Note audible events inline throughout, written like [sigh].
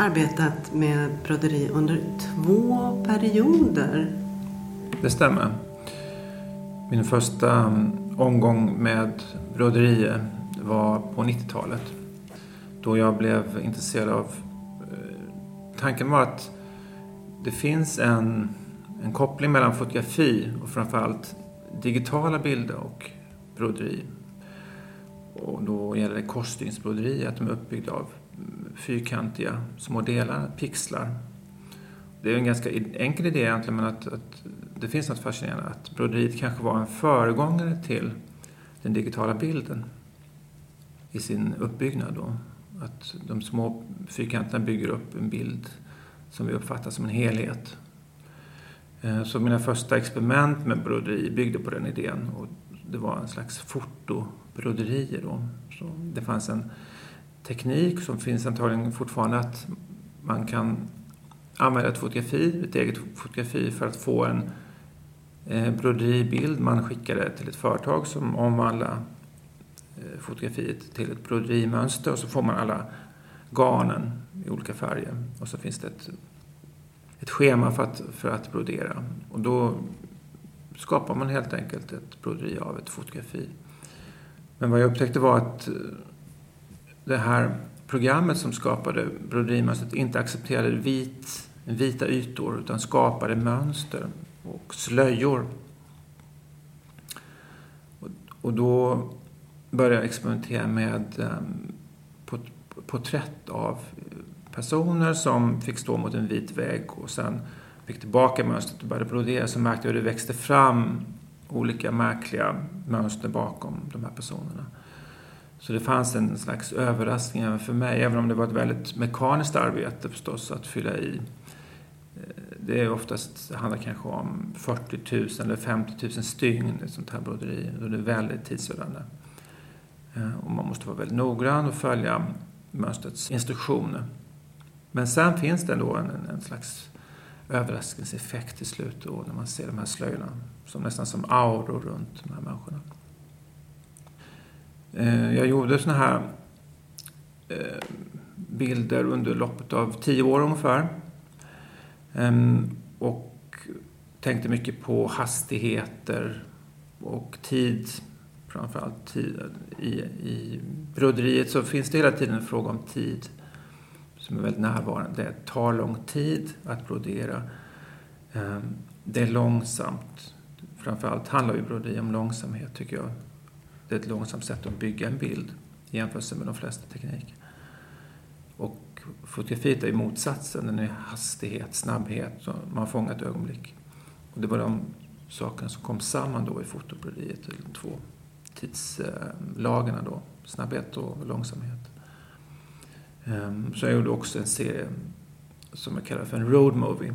Arbetat med broderi under två perioder. Det stämmer. Min första omgång med broderier var på 90-talet. Då jag blev intresserad av... Eh, tanken var att det finns en, en koppling mellan fotografi och framförallt digitala bilder och broderi. Och då gäller det korsstygnsbroderi, att de är uppbyggda av fyrkantiga små delar, pixlar. Det är en ganska enkel idé egentligen, men att, att det finns något fascinerande att broderiet kanske var en föregångare till den digitala bilden i sin uppbyggnad. Då. Att de små fyrkanterna bygger upp en bild som vi uppfattar som en helhet. Eh, så mina första experiment med broderi byggde på den idén. Och det var en slags fotobroderier. Då. Så det fanns en teknik som finns antagligen fortfarande att man kan använda ett fotografi, ett eget fotografi för att få en eh, broderibild. Man skickar det till ett företag som omvandlar eh, fotografiet till ett broderimönster och så får man alla garnen i olika färger. Och så finns det ett, ett schema för att, för att brodera. Och då skapar man helt enkelt ett broderi av ett fotografi. Men vad jag upptäckte var att eh, det här programmet som skapade broderimönstret inte accepterade vit, vita ytor utan skapade mönster och slöjor. Och, då började jag experimentera med um, porträtt av personer som fick stå mot en vit vägg och sen fick tillbaka mönstret och började brodera så märkte jag hur det växte fram olika märkliga mönster bakom de här personerna. Så det fanns en slags överraskning även för mig, även om det var ett väldigt mekaniskt arbete förstås att fylla i. Eh, det är oftast, det handlar kanske om 40 000 eller 50 000 stygn i ett sånt här broderi. Och det är väldigt tidsödande. Eh, och man måste vara väldigt noggrann och följa mönstrets instruktioner. Men sen finns det ändå en, en slags överraskningseffekt till slut då, när man ser de här slöjorna. Som nästan som auror runt de här människorna. Eh, jag gjorde såna här eh, bilder under loppet av tio år ungefär. Ehm, och tänkte mycket på hastigheter och tid. Framförallt tid. I, I broderiet så finns det hela tiden en fråga om tid som är väldigt närvarande. Det tar lång tid att brodera. Ehm, det är långsamt. Framförallt handlar ju broderi om långsamhet tycker jag det är ett långsamt sätt att bygga en bild i jämförelse med de flesta tekniker. Och fotografiet är ju motsatsen, den är hastighet, snabbhet, man fångar ett ögonblick. Och det var de sakerna som kom samman då i fotobroderiet, de två tidslagarna då, snabbhet och långsamhet. Ehm, så jag gjorde också en serie som jag kallar för en road movie,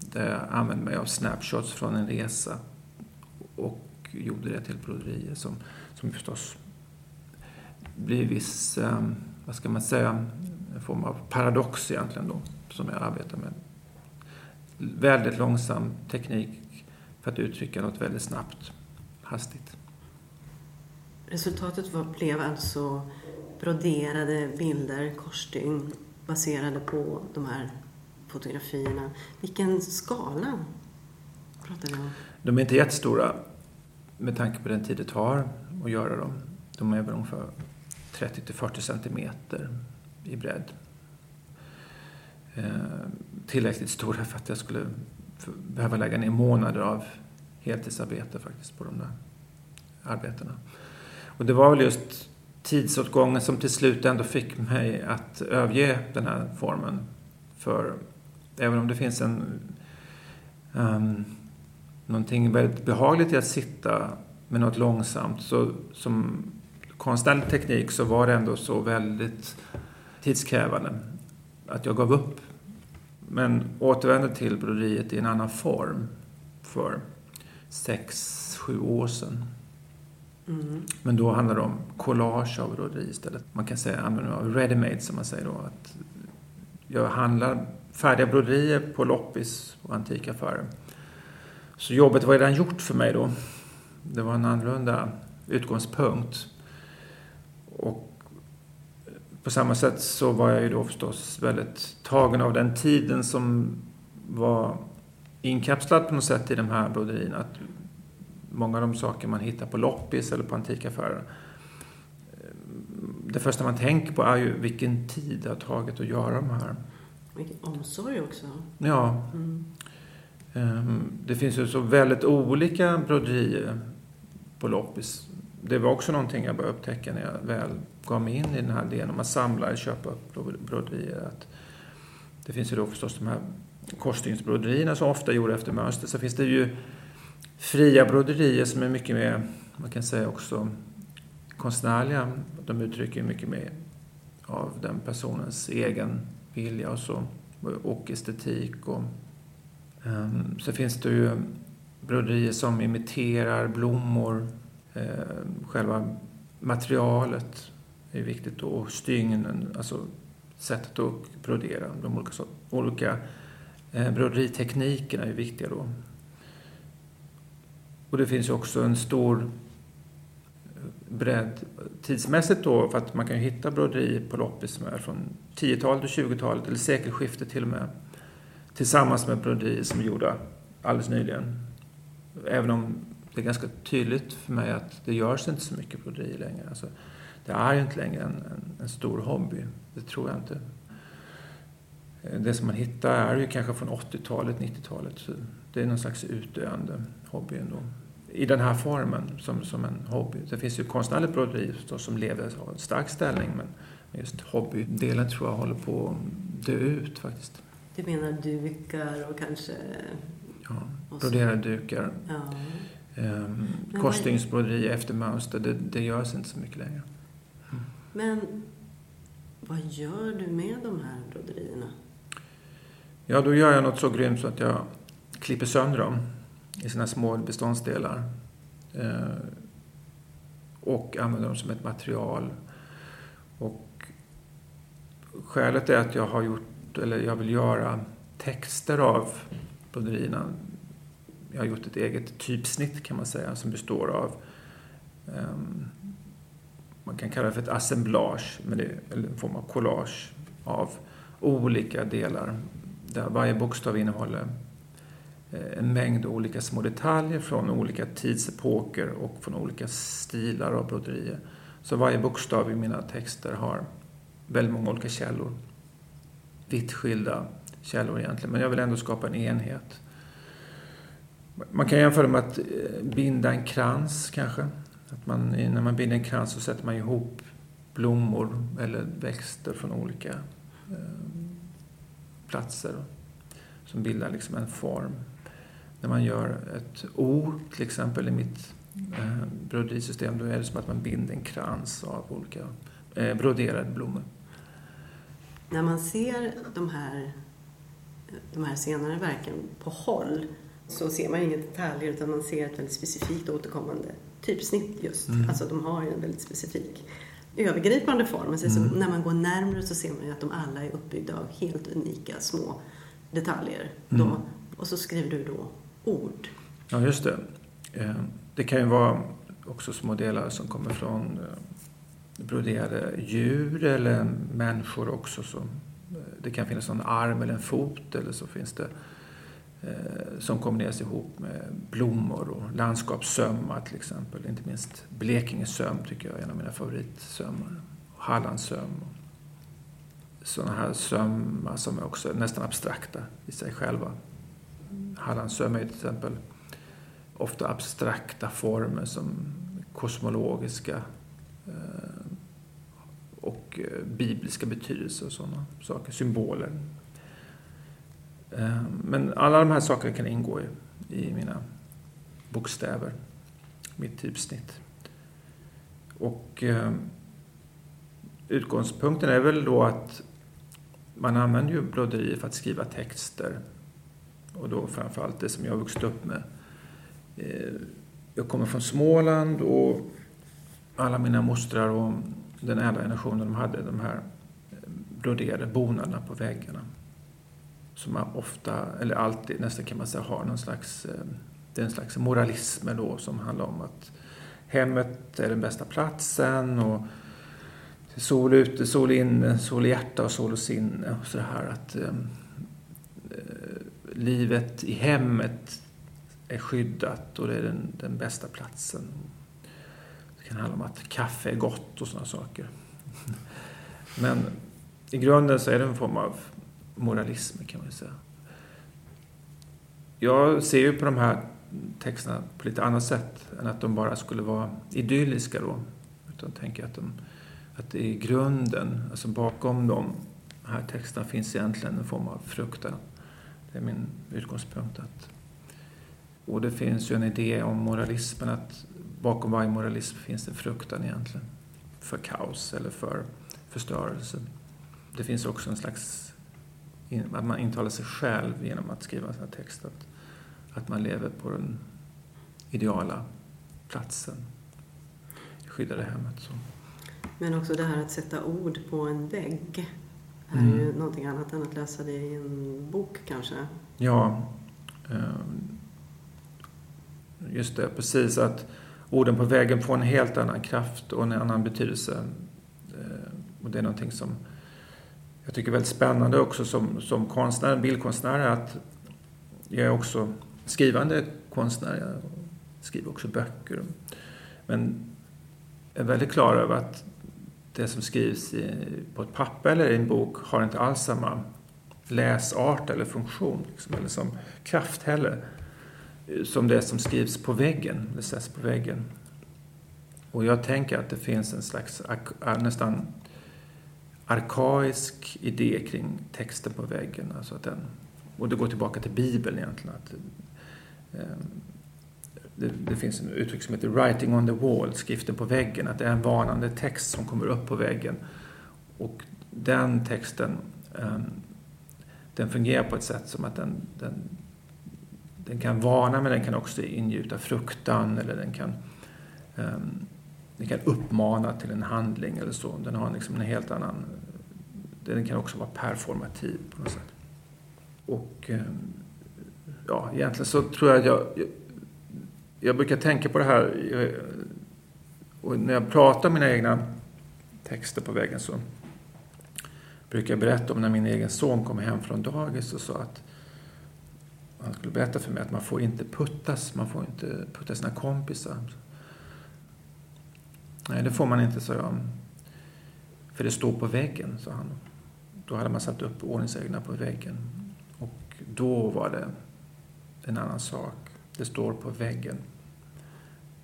där jag använde mig av snapshots från en resa och gjorde det till broderier som som förstås blir viss, ehm, vad ska man säga, en form av paradox egentligen då, som jag arbetar med. Väldigt långsam teknik för att uttrycka något väldigt snabbt, hastigt. Resultatet var, blev alltså broderade bilder, korsstygn, baserade på de här fotografierna. Vilken skala pratar vi om? De är inte jättestora med tanke på den tid det tar att göra dem. De är väl ungefär 30 till 40 centimeter i bredd. Eh, tillräckligt stora för att jag skulle behöva lägga ner månader av heltidsarbete faktiskt på de där arbetena. Och det var väl just tidsåtgången som till slut ändå fick mig att överge den här formen. För även om det finns en um, någonting väldigt behagligt i att sitta med något långsamt. Så som konstnärlig teknik så var det ändå så väldigt tidskrävande att jag gav upp. Men återvände till broderiet i en annan form för sex, sju år sedan. Mm. Men då handlar det om collage av broderi istället. Man kan säga användning av ready-made som man säger då. Att jag handlar färdiga broderier på loppis och antikaffärer. Så jobbet var redan gjort för mig då. Det var en annorlunda utgångspunkt. Och på samma sätt så var jag ju då förstås väldigt tagen av den tiden som var inkapslad på något sätt i de här broderierna. Att många av de saker man hittar på loppis eller på antikaffärer det första man tänker på är ju vilken tid det har tagit att göra de här. Vilken omsorg också. Ja. Mm. Det finns ju så väldigt olika broderier på loppis. Det var också någonting jag började upptäcka när jag väl gav mig in i den här delen om att samla och köpa upp broderier. Att det finns ju då förstås de här korsstygnsbroderierna som ofta är gjorda efter mönster. Så finns det ju fria broderier som är mycket mer, man kan säga också konstnärliga. De uttrycker mycket mer av den personens egen vilja och så. Och estetik. Och, um, så finns det ju broderier som imiterar blommor. Eh, själva materialet är viktigt. Och stygnen, alltså sättet att brodera. De olika, olika eh, broderiteknikerna är viktiga då. Och det finns ju också en stor eh, bredd tidsmässigt då, för att man kan ju hitta broderier på loppis som är från 10-talet och 20-talet, eller sekelskiftet till och med, tillsammans med broderier som är gjorda alldeles nyligen. Även om det är ganska tydligt för mig att det görs inte så mycket broderi längre. Alltså, det är ju inte längre en, en, en, stor hobby. Det tror jag inte. Det som man hittar är ju kanske från 80-talet, 90-talet. Det är någon slags utdöende hobby ändå i den här formen som, som en hobby. Det finns ju konstnärligt broderi som lever av en stark ställning men just hobbydelen tror jag håller på att dö ut faktiskt. Du menar dukar och kanske... Ja, broderade dukar. Ja. Ehm, korsstygnsbroderi efter mönster, det, det görs inte så mycket längre. Mm. Men vad gör du med de här broderierna? Ja, då gör jag något så grymt så att jag klipper sönder dem i sina små beståndsdelar. Eh, och använder dem som ett material. Och skälet är att jag har gjort, eller jag vill göra texter av broderierna. Jag har gjort ett eget typsnitt kan man säga som består av um, man kan kalla det för ett assemblage, men det är en form av collage av olika delar där varje bokstav innehåller eh, en mängd olika små detaljer från olika tidsepoker och från olika stilar av broderier. Så varje bokstav i mina texter har väldigt många olika källor. Vitt skilda källor egentligen, men jag vill ändå skapa en enhet. Man kan jämföra med att eh, binda en krans kanske. Att man, när man binder en krans så sätter man ihop blommor eller växter från olika eh, platser som bildar liksom en form när man gör ett O, till exempel i mitt eh, broderisystem, då är det som att man binder en krans av olika eh, broderade blommor. När man ser de här, de här senare verken på håll så ser man inga detaljer utan man ser ett väldigt specifikt återkommande typsnitt just. Mm. Alltså de har ju en väldigt specifik övergripande form. Alltså, mm. när man går närmare så ser man ju att de alla är uppbyggda av helt unika små detaljer. Mm. Då, och så skriver du då ord. Ja, just det. Eh, det kan ju vara också små delar som kommer från eh, broderade djur eller människor också. Så eh, det kan finnas en arm eller en fot eller så finns det eh, som kombineras ihop med blommor och landskapssömmar till exempel. Inte minst Blekingesöm tycker jag är en av mina favoritsömmar. Hallandssöm. Sådana här sömmar som är också nästan abstrakta i sig själva. Hallandsöm är till exempel ofta abstrakta former som kosmologiska eh, och eh, bibliska betydelser och sådana saker, symboler. Eh, men alla de här sakerna kan ingå i mina bokstäver, mitt typsnitt. Och eh, utgångspunkten är väl då att man använder ju broderier för att skriva texter och då framförallt det som jag har vuxit upp med. Eh, jag kommer från Småland och alla mina mostrar och den enda generationen de hade de här eh, broderade bonaderna på väggarna. Som man ofta, eller alltid nästan kan man säga, har någon slags, eh, det är en slags moralism då som handlar om att hemmet är den bästa platsen och sol ute, sol inne, sol i hjärta och sol och sinne. Och så här att eh, eh, livet i hemmet är skyddat och det är den, den bästa platsen. Det kan handla om att kaffe är gott och sådana saker. Men i grunden så är det en form av moralism kan man säga. Jag ser ju på de här texterna på lite annat sätt än att de bara skulle vara idylliska då. Utan tänker att, de, att det i grunden, alltså bakom de här texterna finns egentligen en form av fruktan. Det är min utgångspunkt. Att, och det finns ju en idé om moralismen att bakom varje moralism finns det fruktan egentligen. För kaos eller för förstörelse. Det finns också en slags att man intalar sig själv genom att skriva en sån här text. Att, att man lever på den ideala platsen, det skyddade hemmet. Så. Men också det här att sätta ord på en vägg är mm. ju någonting annat än att läsa det i en bok kanske. Ja, ehm, just det, precis. Att orden på väggen får en helt annan kraft och en annan betydelse. Eh, och det är någonting som jag tycker är väldigt spännande också som, som konstnär, bildkonstnär, att jag är också skrivande konstnär. Jag skriver också böcker. Men jag är väldigt klar över att det som skrivs i, på ett papper eller i en bok har inte alls samma läsart eller funktion, liksom, eller som kraft heller, som det som skrivs på väggen, det sätts på väggen. Och jag tänker att det finns en slags nästan arkaisk idé kring texten på väggen. Alltså att den, och det går tillbaka till Bibeln egentligen. Att, ehm, det, det, finns en uttryck som heter writing on the wall, skriften på väggen. Att det är en varnande text som kommer upp på väggen. Och den texten ehm, den fungerar på ett sätt som att den, den, den kan varna men den kan också ingjuta fruktan eller den kan, um, den kan uppmana till en handling eller så. Den har liksom en helt annan... Den kan också vara performativ på något sätt. Och um, ja, egentligen så tror jag att jag, jag, jag brukar tänka på det här eh, och när jag pratar mina egna texter på väggen så brukar jag berätta om när min egen son kom hem från dagis och sa att han skulle berätta för mig att man får inte puttas, man får inte putta sina kompisar. Nej, det får man inte, sa jag. För det står på väggen, sa han. Då hade man satt upp ordningsreglerna på väggen. Och då var det en annan sak. Det står på väggen.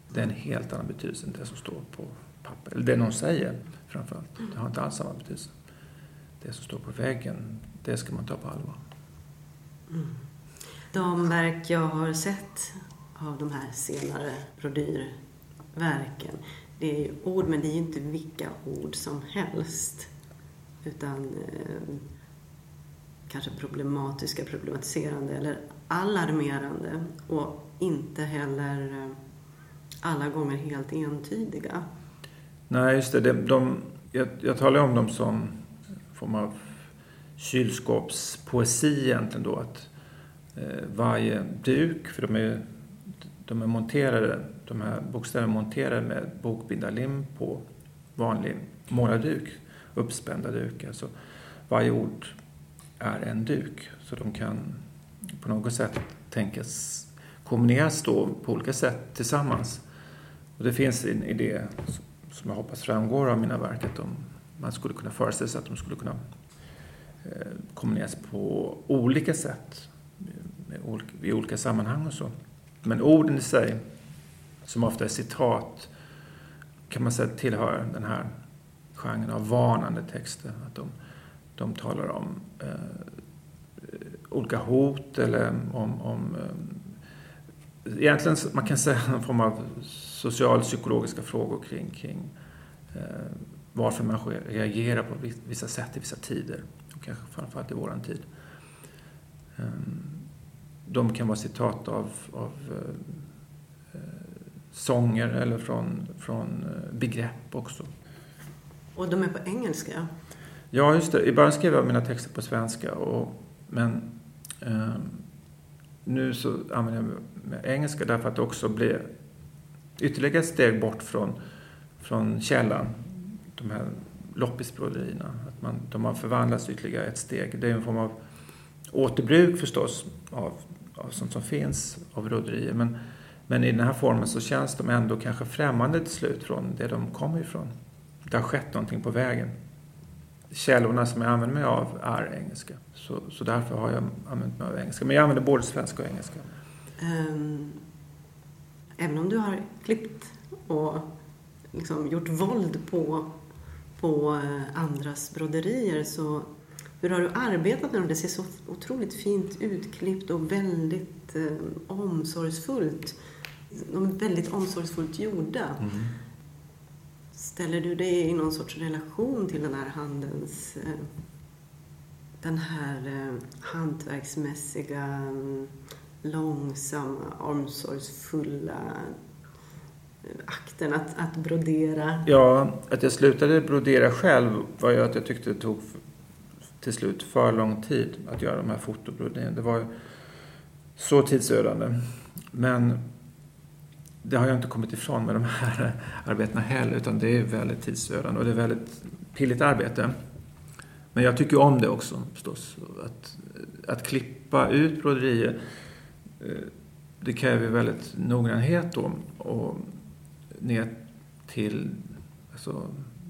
Det är en helt annan betydelse än det som står på papper. Eller det någon säger, framförallt. Det har inte alls samma betydelse det som står på väggen, det ska man ta på allvar. Mm. De verk jag har sett av de här senare brodyrverken, det är ju ord, men det är ju inte vilka ord som helst. Utan eh, kanske problematiska, problematiserande eller alarmerande och inte heller eh, alla gånger helt entydiga. Nej, just det. De, de, jag, jag talar om dem som form av kylskåpspoesi egentligen då. Att Eh, varje duk, för de är, de är monterade, de här bokstäverna är monterade med bokbindarlim på vanlig målarduk, uppspända dukar. Så alltså, varje ord är en duk, så de kan på något sätt tänkas kombineras då på olika sätt tillsammans. Och det finns en idé som jag hoppas framgår av mina verk att de man skulle kunna föreställa sig att de skulle kunna eh, kombineras på olika sätt i olika sammanhang och så. Men orden i sig, som ofta är citat, kan man säga tillhör den här genren av varnande texter. Att de, de talar om eh, olika hot eller om, om eh, egentligen man kan säga [laughs] någon form av socialpsykologiska frågor kring, kring eh, varför människor reagerar på vissa sätt i vissa tider. Och kanske framförallt i våran tid. Ehm, de kan vara citat av, av eh, sånger eller från, från eh, begrepp också. Och de är på engelska? Ja, just det. I början skrev jag mina texter på svenska. Och, men eh, nu så använder jag med engelska därför att det också blir ytterligare ett steg bort från, från källan de här loppisbroderierna. Att man, de har förvandlats ytterligare ett steg. Det är en form av återbruk förstås av, av sånt som finns av broderier. Men, men i den här formen så känns de ändå kanske främmande till slut från det de kommer ifrån. Det har skett någonting på vägen. Källorna som jag använder mig av är engelska. Så, så därför har jag använt mig av engelska. Men jag använder både svenska och engelska. Um, även om du har klippt och liksom gjort våld på, på eh, andras broderier så hur har du arbetat med dem? Det ser så otroligt fint utklippt och väldigt eh, omsorgsfullt. De är väldigt omsorgsfullt gjorda. Mm. Ställer du det i någon sorts relation till den här handens eh, den här eh, hantverksmässiga, mm, långsamma, omsorgsfulla eh, akten att, att brodera? Ja, att jag slutade brodera själv var ju att jag tyckte det tog till slut för lång tid att göra de här fotobroderingarna. Det var så tidsödande. Men det har jag inte kommit ifrån med de här [laughs] arbetena heller, utan det är väldigt tidsödande och det är väldigt pilligt arbete. Men jag tycker om det också förstås. Att, att klippa ut broderier, eh, det kräver väldigt noggrannhet då. Och ner till alltså,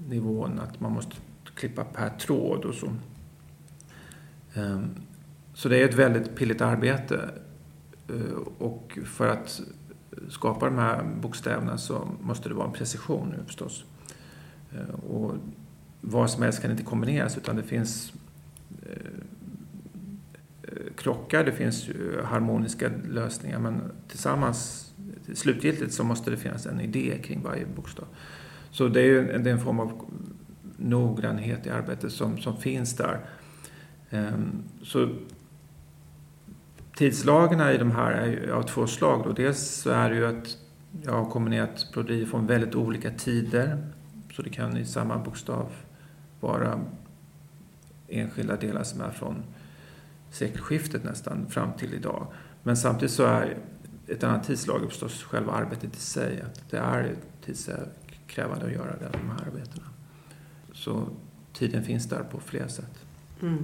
nivån att man måste klippa per tråd och så. Ehm, så det är ett väldigt pilligt arbete. Eh, och för att skapa de här bokstäverna så måste det vara en precision nu förstås. Eh, och vad som helst kan inte kombineras utan det finns eh, krockar, det finns harmoniska lösningar men tillsammans, slutgiltigt så måste det finnas en idé kring varje bokstav. Så det är, ju, det är en form av noggrannhet i arbetet som, som finns där. Ehm, så tidslagarna i de här är av två slag. Då. Dels så är det ju att jag har kombinerat broderier från väldigt olika tider. Så det kan i samma bokstav vara enskilda delar som är från sekelskiftet nästan fram till idag. Men samtidigt så är ett annat tidslag förstås själva arbetet i sig. Att det är tidskrävande att göra de här arbetena. Så tiden finns där på flera sätt. Mm.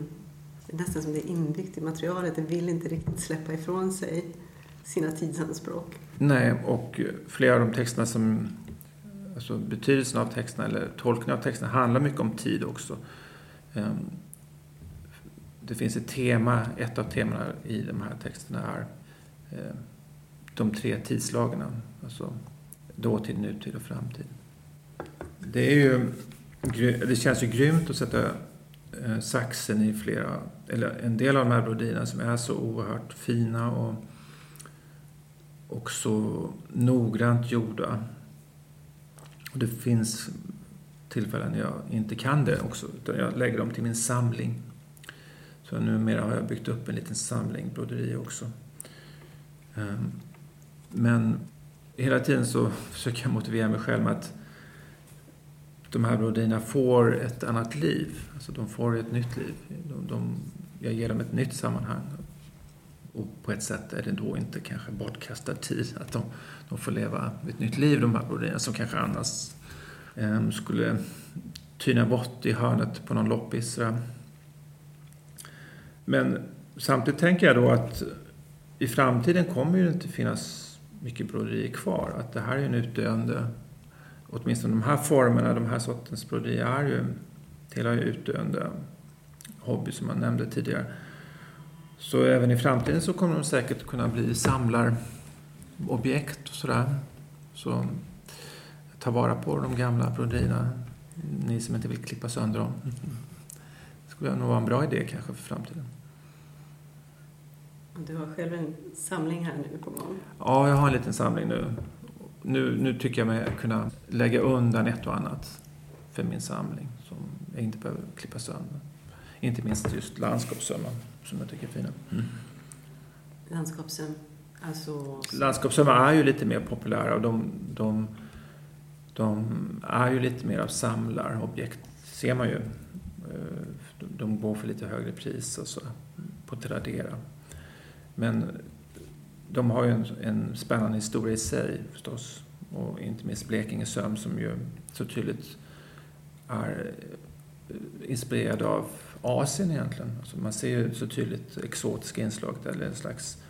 Det är nästan som det är inbyggt i materialet. Det vill inte riktigt släppa ifrån sig sina tidsanspråk. Nej, och flera av de texterna som... Alltså betydelsen av texterna eller tolkningen av texterna handlar mycket om tid också. Ehm, det finns ett tema, ett av temana i de här texterna är ehm, de tre tidslagarna. Alltså dåtid, nutid och framtid. Det, är ju, det känns ju grymt att sätta Eh, saxen i flera, eller en del av de här broderierna som är så oerhört fina och, och så noggrant gjorda. Och det finns tillfällen jag inte kan det också, utan jag lägger dem till min samling. Så numera har jag byggt upp en liten samling broderier också. Ehm, men hela tiden så [laughs] försöker jag motivera mig själv med att de här broderierna får ett annat liv. Alltså de får ett nytt liv. De, de, jag ger dem ett nytt sammanhang. Och på ett sätt är det då inte kanske bortkastad tid att de, de får leva ett nytt liv, de här broderierna, som kanske annars eh, skulle tyna bort i hörnet på någon loppis. Men samtidigt tänker jag då att i framtiden kommer ju inte finnas mycket broderier kvar. Att det här är en utdöende åtminstone de här formerna, de här sortens broderi är ju, tillhör ju utdöende hobby som man nämnde tidigare. Så även i framtiden så kommer de säkert kunna bli samlarobjekt och sådär. Så ta vara på de gamla broderierna, ni som inte vill klippa sönder dem. Det skulle nog vara en bra idé kanske för framtiden. Du har själv en samling här nu på gång? Ja, jag har en liten samling nu nu, nu tycker jag mig kunna lägga undan ett och annat för min samling som jag inte behöver klippa sönder. Inte minst just landskapssömmar som jag tycker är fina. Mm. Landskapssöm, alltså... Landskapssömmar är ju lite mer populära och de, de, de är ju lite mer av samlarobjekt, ser man ju. Eh, de går för lite högre pris och så på Tradera. Men de har ju en, en spännande historia i sig förstås. Och inte minst Blekinge söm som ju så tydligt är inspirerad av Asien egentligen. Alltså man ser ju så tydligt exotiska inslag eller en slags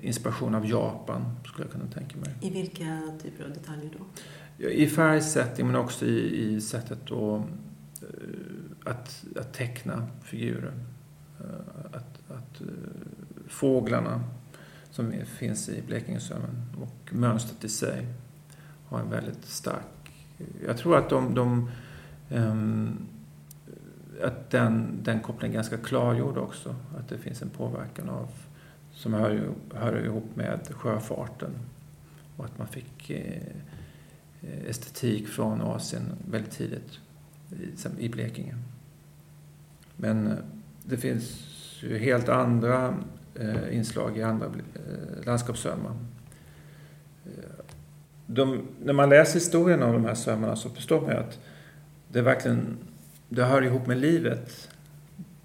inspiration av Japan skulle jag kunna tänka mig. I vilka typer av detaljer då? I färgsättning men också i, i sättet att, att, att teckna figurer. Att, att fåglarna som finns i Blekingesömmen och mönstret i sig har en väldigt stark... Jag tror att de, de um, att den, den kopplingen är ganska klargjord också. Att det finns en påverkan av, som hör, hör ihop med sjöfarten. Och att man fick eh, estetik från Asien väldigt tidigt i, i Blekinge. Men eh, det finns ju helt andra Eh, inslag i andra eh, landskapssömmar. Eh, de, när man läser historien om de här sömmarna så förstår man ju att det verkligen det hör ihop med livet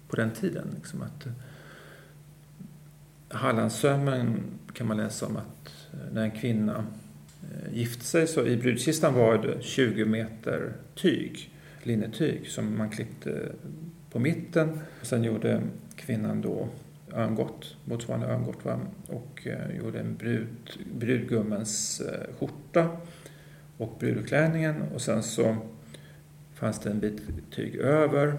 på den tiden. Liksom att Hallandssömmen kan man läsa om att när en kvinna gifte sig så i brudkistan var det 20 meter tyg, linnetyg som man klippte på mitten. Sen gjorde kvinnan då örngott, motsvarande örngott va? och eh, gjorde en brud, brudgummens eh, skjorta och brudklänningen och sen så fanns det en bit tyg över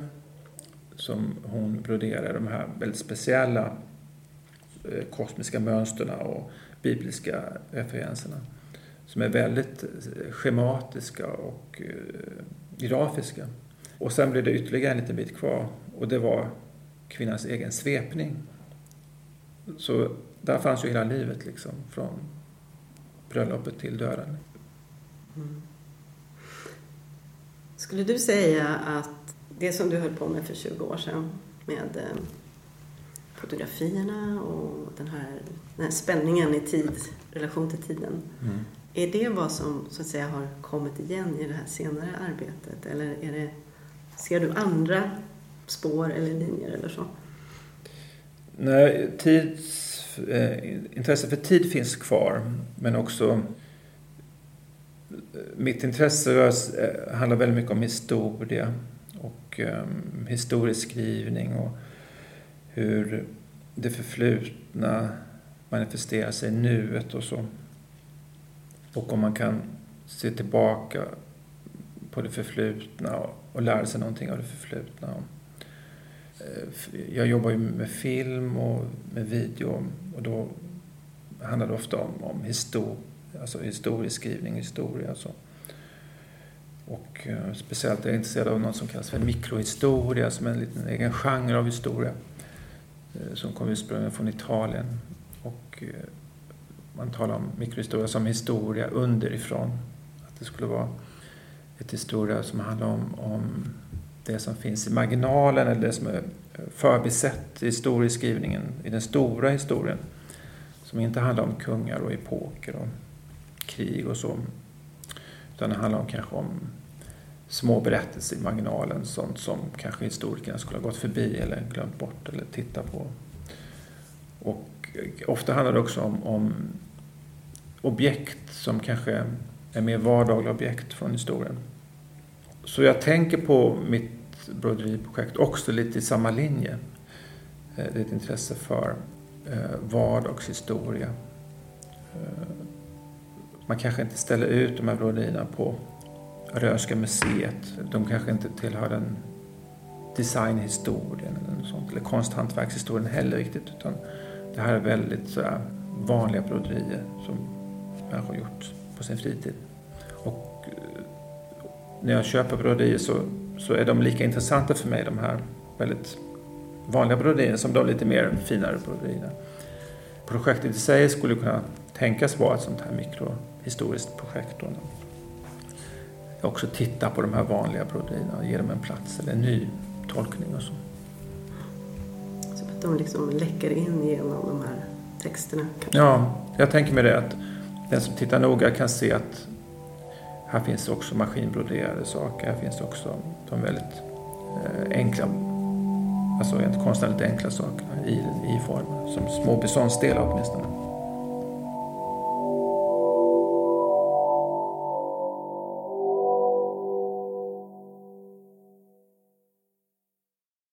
som hon broderade de här väldigt speciella eh, kosmiska mönstren och bibliska referenserna som är väldigt eh, schematiska och eh, grafiska. Och sen blev det ytterligare en liten bit kvar och det var kvinnans egen svepning. Så där fanns ju hela livet liksom, från bröllopet till döden. Mm. Skulle du säga att det som du höll på med för 20 år sedan med eh, fotografierna och den här, den här spänningen i tid, relation till tiden. Mm. Är det vad som så att säga har kommit igen i det här senare arbetet? Eller är det, ser du andra spår eller linjer eller så? Nej, tids, eh, intresse för tid finns kvar, men också eh, mitt intresse eh, handlar väldigt mycket om historia och eh, historieskrivning och hur det förflutna manifesterar sig i nuet och så. Och om man kan se tillbaka på det förflutna och lära sig någonting av det förflutna. Eh, jag jobbar ju med film och med video och då handlar det ofta om, om histor, alltså historieskrivning, historia och så. Och eh, speciellt är jag intresserad av något som kallas för mikrohistoria, som är en liten egen genre av historia. Eh, som kommer ursprungligen från Italien. Och eh, man talar om mikrohistoria som historia underifrån. Att det skulle vara ett historia som handlar om, om det som finns i marginalen eller det som är förbisett i historieskrivningen, i den stora historien. Som inte handlar om kungar och epoker och krig och så. Utan det handlar om, kanske om små berättelser i marginalen, sånt som kanske historikerna skulle ha gått förbi eller glömt bort eller tittat på. Och ofta handlar det också om, om objekt som kanske är mer vardagliga objekt från historien. Så jag tänker på mitt broderiprojekt också lite i samma linje. Eh, det är ett intresse för eh, vardagshistoria. Eh, man kanske inte ställer ut de här broderierna på Röhsska museet. De kanske inte tillhör den designhistorien eller, något sånt, eller konsthantverkshistorien heller riktigt. Utan det här är väldigt så här, vanliga broderier som människor har gjort på sin fritid. Och när jag köper broderier så, så är de lika intressanta för mig, de här väldigt vanliga broderierna, som de lite mer finare broderierna. Projektet i sig skulle kunna tänkas vara ett sånt här mikrohistoriskt projekt. Då. Också titta på de här vanliga broderierna och ge dem en plats eller en ny tolkning och så. Så att de liksom läcker in genom de här texterna? Kanske? Ja, jag tänker mig det att den som tittar noga kan se att här finns också maskinbroderade saker. Här finns också de väldigt eh, enkla, alltså rent konstnärligt enkla sakerna i, i form, som små beståndsdelar åtminstone.